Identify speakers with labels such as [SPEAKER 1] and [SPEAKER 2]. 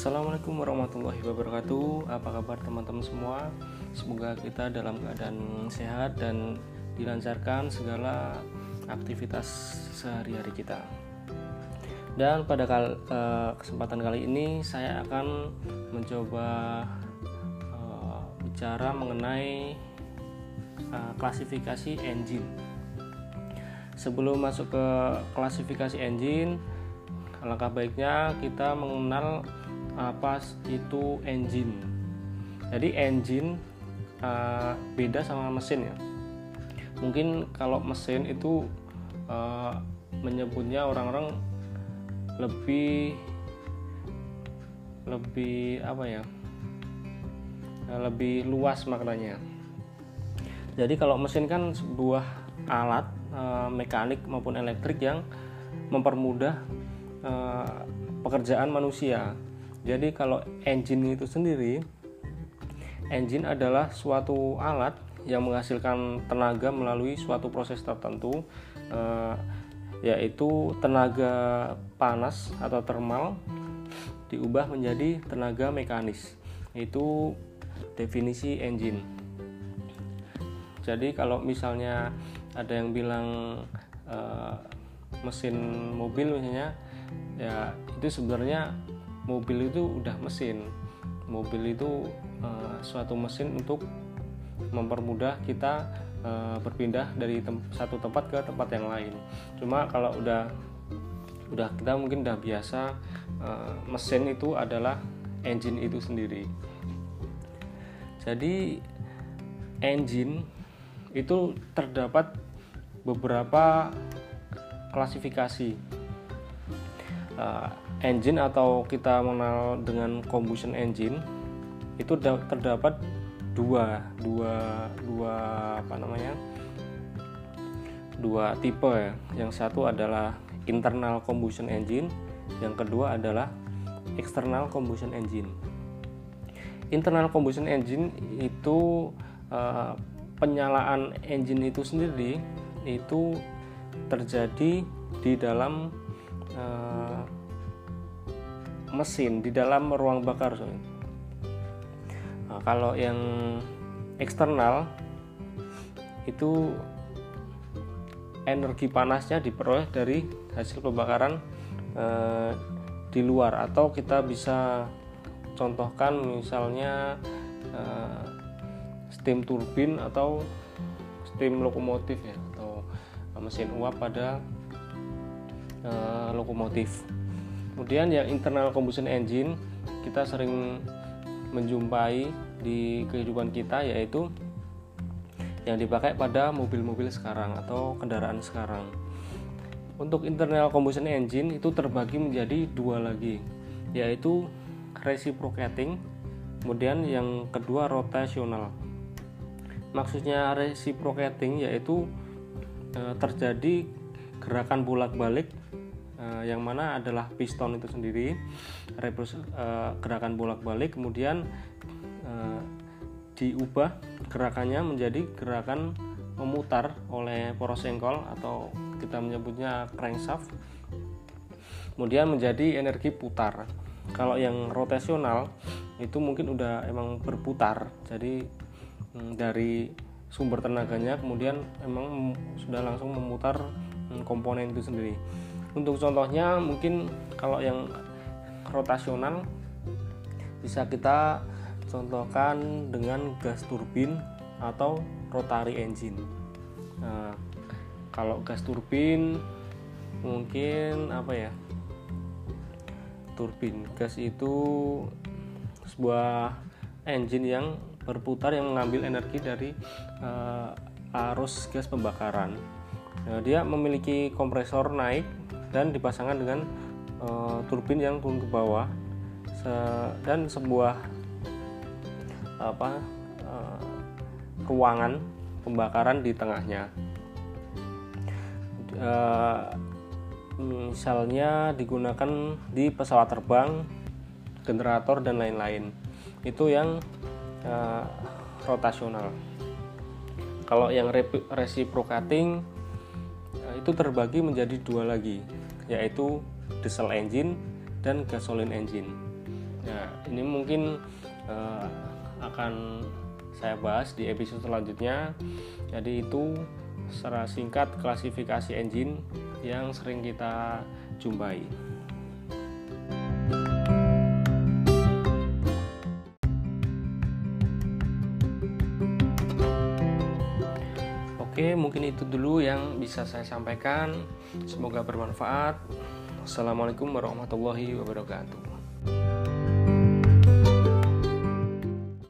[SPEAKER 1] Assalamualaikum warahmatullahi wabarakatuh. Apa kabar teman-teman semua? Semoga kita dalam keadaan sehat dan dilancarkan segala aktivitas sehari-hari kita. Dan pada kal uh, kesempatan kali ini saya akan mencoba uh, bicara mengenai uh, klasifikasi engine. Sebelum masuk ke klasifikasi engine, Alangkah baiknya kita mengenal apa itu engine. Jadi engine uh, beda sama mesin ya. Mungkin kalau mesin itu uh, menyebutnya orang-orang lebih lebih apa ya? lebih luas maknanya. Jadi kalau mesin kan sebuah alat e, mekanik maupun elektrik yang mempermudah uh, pekerjaan manusia. Jadi kalau engine itu sendiri, engine adalah suatu alat yang menghasilkan tenaga melalui suatu proses tertentu, uh, yaitu tenaga panas atau thermal diubah menjadi tenaga mekanis. Itu definisi engine. Jadi kalau misalnya ada yang bilang uh, mesin mobil misalnya ya itu sebenarnya mobil itu udah mesin. Mobil itu uh, suatu mesin untuk mempermudah kita uh, berpindah dari tem satu tempat ke tempat yang lain. Cuma kalau udah udah kita mungkin udah biasa uh, mesin itu adalah engine itu sendiri. Jadi engine itu terdapat beberapa klasifikasi engine atau kita mengenal dengan combustion engine itu terdapat dua dua dua apa namanya? Dua tipe ya. Yang satu adalah internal combustion engine yang kedua adalah external combustion engine. Internal combustion engine itu uh, penyalaan engine itu sendiri itu terjadi di dalam uh, mesin di dalam ruang bakar nah, kalau yang eksternal itu energi panasnya diperoleh dari hasil pembakaran uh, di luar atau kita bisa contohkan misalnya uh, steam turbin atau steam lokomotif ya atau mesin uap pada uh, lokomotif. Kemudian yang internal combustion engine kita sering menjumpai di kehidupan kita yaitu yang dipakai pada mobil-mobil sekarang atau kendaraan sekarang. Untuk internal combustion engine itu terbagi menjadi dua lagi, yaitu reciprocating, kemudian yang kedua rotational. Maksudnya reciprocating yaitu e, terjadi gerakan bolak-balik uh, yang mana adalah piston itu sendiri uh, gerakan bolak-balik kemudian uh, diubah gerakannya menjadi gerakan memutar oleh poros sengkol atau kita menyebutnya crankshaft kemudian menjadi energi putar. Kalau yang rotasional itu mungkin udah emang berputar jadi hmm, dari sumber tenaganya kemudian emang sudah langsung memutar hmm, komponen itu sendiri untuk contohnya mungkin kalau yang rotasional bisa kita contohkan dengan gas turbin atau rotary engine. Nah, kalau gas turbin mungkin apa ya turbin gas itu sebuah engine yang berputar yang mengambil energi dari uh, arus gas pembakaran. Nah, dia memiliki kompresor naik dan dipasangkan dengan uh, turbin yang turun ke bawah. Se dan sebuah apa uh, ruangan pembakaran di tengahnya. Uh, misalnya digunakan di pesawat terbang generator dan lain-lain. Itu yang uh, rotasional. Kalau yang reciprocating itu terbagi menjadi dua lagi yaitu diesel engine dan gasoline engine. Nah, ini mungkin uh, akan saya bahas di episode selanjutnya. Jadi itu secara singkat klasifikasi engine yang sering kita jumpai. Mungkin itu dulu yang bisa saya sampaikan. Semoga bermanfaat. Assalamualaikum warahmatullahi wabarakatuh.